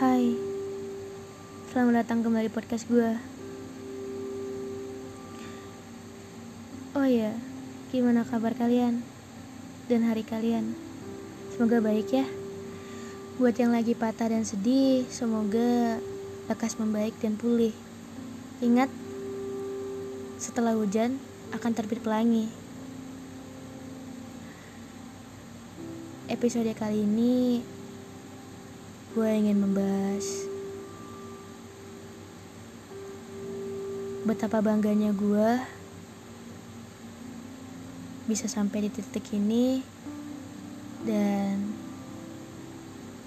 Hai, selamat datang kembali di podcast gue. Oh iya, gimana kabar kalian dan hari kalian? Semoga baik ya. Buat yang lagi patah dan sedih, semoga lekas membaik dan pulih. Ingat, setelah hujan akan terbit pelangi. Episode kali ini gue ingin membahas betapa bangganya gue bisa sampai di titik ini dan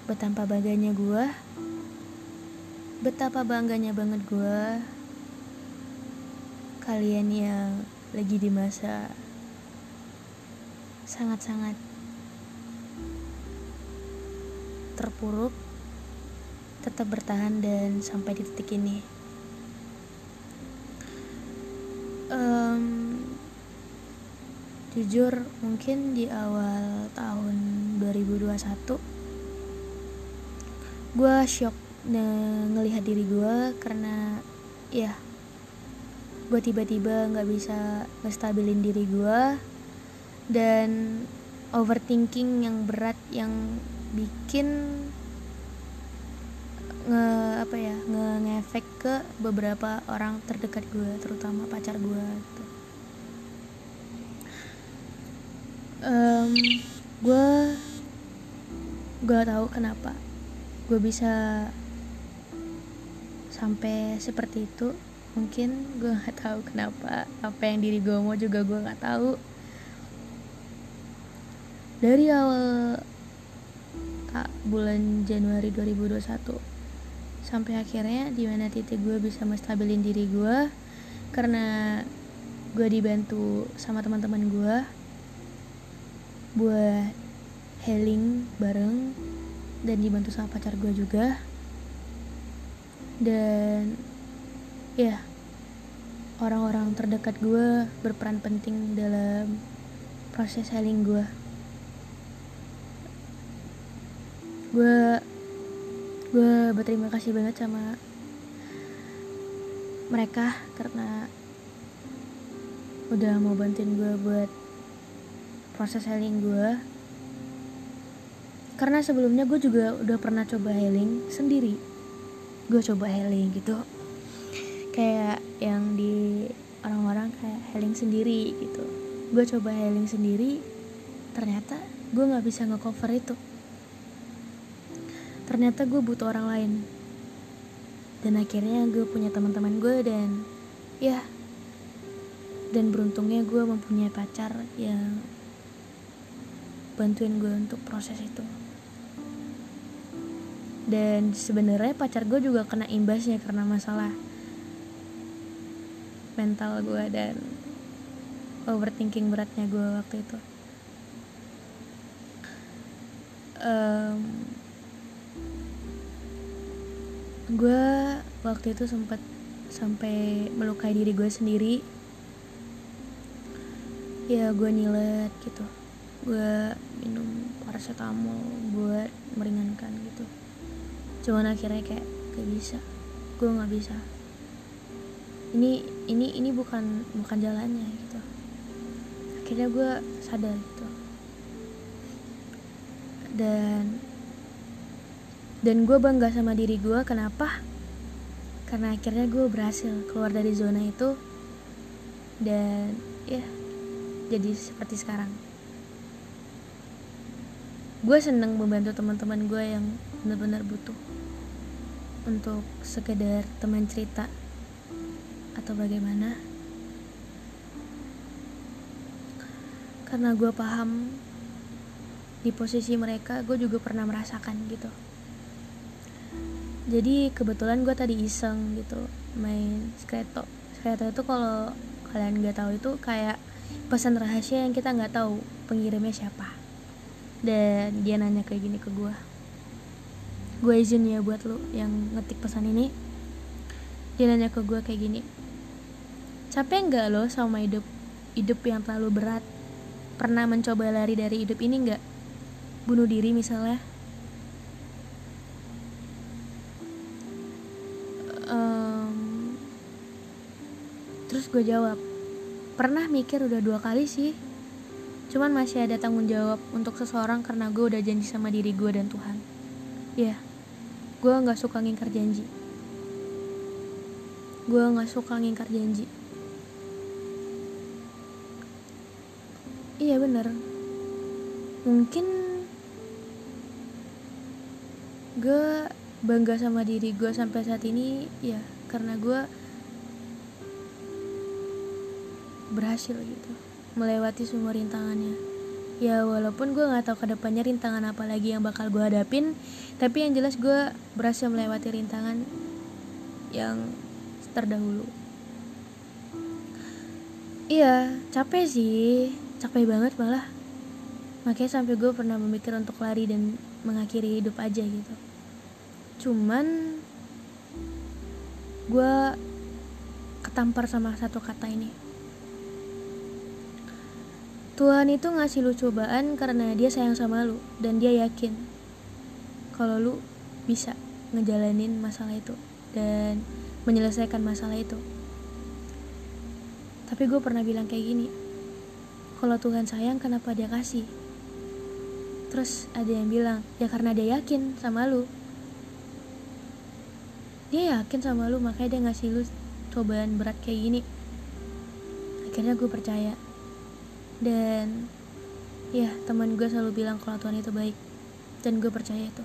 betapa bangganya gue betapa bangganya banget gue kalian yang lagi di masa sangat-sangat terpuruk tetap bertahan dan sampai di titik ini. Um, jujur mungkin di awal tahun 2021 gue shock ngelihat diri gue karena ya gue tiba-tiba nggak bisa ngestabilin diri gue dan overthinking yang berat yang bikin nge apa ya nge ngefek ke beberapa orang terdekat gue terutama pacar gue gitu. Um, gue gak tahu kenapa gue bisa sampai seperti itu. Mungkin gue nggak tahu kenapa apa yang diri gue mau juga gue nggak tahu. Dari awal bulan Januari 2021 sampai akhirnya di mana titik gue bisa menstabilin diri gue karena gue dibantu sama teman-teman gue buat healing bareng dan dibantu sama pacar gue juga. Dan ya orang-orang terdekat gue berperan penting dalam proses healing gue gue gue berterima kasih banget sama mereka karena udah mau bantuin gue buat proses healing gue karena sebelumnya gue juga udah pernah coba healing sendiri. Gue coba healing gitu. Kayak yang di orang-orang kayak healing sendiri gitu. Gue coba healing sendiri ternyata gue nggak bisa ngecover itu ternyata gue butuh orang lain. Dan akhirnya gue punya teman-teman gue dan ya dan beruntungnya gue mempunyai pacar yang bantuin gue untuk proses itu. Dan sebenarnya pacar gue juga kena imbasnya karena masalah mental gue dan overthinking beratnya gue waktu itu. Um, gue waktu itu sempat sampai melukai diri gue sendiri. Ya gue nyilet gitu. Gue minum paracetamol buat meringankan gitu. Cuman akhirnya kayak gak bisa. Gue nggak bisa. Ini ini ini bukan bukan jalannya gitu. Akhirnya gue sadar gitu. Dan dan gue bangga sama diri gue kenapa? Karena akhirnya gue berhasil keluar dari zona itu. Dan ya jadi seperti sekarang. Gue seneng membantu teman-teman gue yang benar-benar butuh. Untuk sekedar teman cerita atau bagaimana. Karena gue paham di posisi mereka gue juga pernah merasakan gitu jadi kebetulan gue tadi iseng gitu main skreto skreto itu kalau kalian nggak tahu itu kayak pesan rahasia yang kita nggak tahu pengirimnya siapa. Dan dia nanya kayak gini ke gue gue izin ya buat lo yang ngetik pesan ini. Dia nanya ke gue kayak gini capek nggak lo sama hidup hidup yang terlalu berat? Pernah mencoba lari dari hidup ini nggak? Bunuh diri misalnya terus gue jawab pernah mikir udah dua kali sih. Cuman masih ada tanggung jawab untuk seseorang karena gue udah janji sama diri gue dan Tuhan. Ya gue nggak suka ngingkar janji. Gue nggak suka ngingkar janji. Iya bener. Mungkin gue bangga sama diri gue sampai saat ini ya karena gue berhasil gitu melewati semua rintangannya. Ya walaupun gue nggak tahu ke depannya rintangan apa lagi yang bakal gue hadapin tapi yang jelas gue berhasil melewati rintangan yang terdahulu. Iya capek sih. Capek banget malah. Makanya sampai gue pernah memikir untuk lari dan mengakhiri hidup aja gitu. Cuman gue ketampar sama satu kata ini Tuhan itu ngasih lu cobaan karena dia sayang sama lu dan dia yakin kalau lu bisa ngejalanin masalah itu dan menyelesaikan masalah itu. Tapi gue pernah bilang kayak gini, kalau Tuhan sayang kenapa dia kasih? Terus ada yang bilang, ya karena dia yakin sama lu. Dia yakin sama lu makanya dia ngasih lu cobaan berat kayak gini. Akhirnya gue percaya dan ya teman gue selalu bilang kalau Tuhan itu baik. Dan gue percaya itu.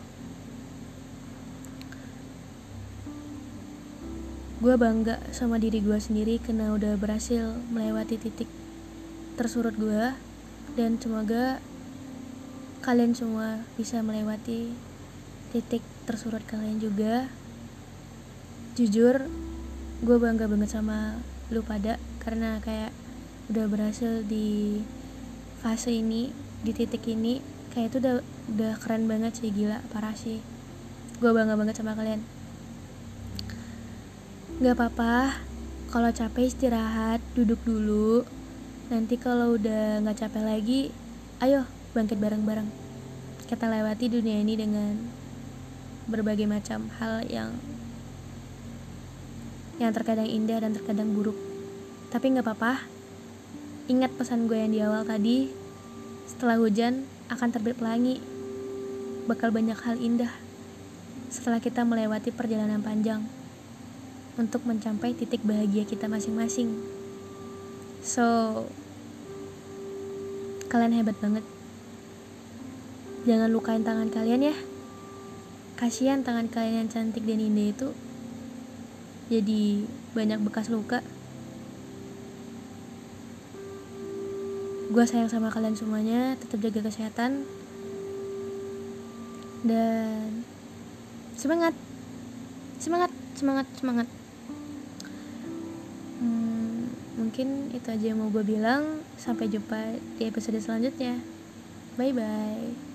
Gue bangga sama diri gue sendiri karena udah berhasil melewati titik tersurut gue. Dan semoga kalian semua bisa melewati titik tersurut kalian juga. Jujur gue bangga banget sama lu pada karena kayak udah berhasil di fase ini di titik ini kayak itu udah udah keren banget sih gila parah sih. Gue bangga banget sama kalian. Nggak apa-apa kalau capek istirahat duduk dulu. Nanti kalau udah nggak capek lagi ayo bangkit bareng-bareng. Kita lewati dunia ini dengan berbagai macam hal yang yang terkadang indah dan terkadang buruk. Tapi nggak apa-apa Ingat pesan gue yang di awal tadi, setelah hujan akan terbit pelangi, bakal banyak hal indah setelah kita melewati perjalanan panjang untuk mencapai titik bahagia kita masing-masing. So, kalian hebat banget. Jangan lukain tangan kalian ya. Kasihan tangan kalian yang cantik dan indah itu jadi banyak bekas luka. Gue sayang sama kalian semuanya tetap jaga kesehatan. Dan semangat. Semangat semangat semangat. Hmm, mungkin itu aja yang mau gue bilang. Sampai jumpa di episode selanjutnya. Bye bye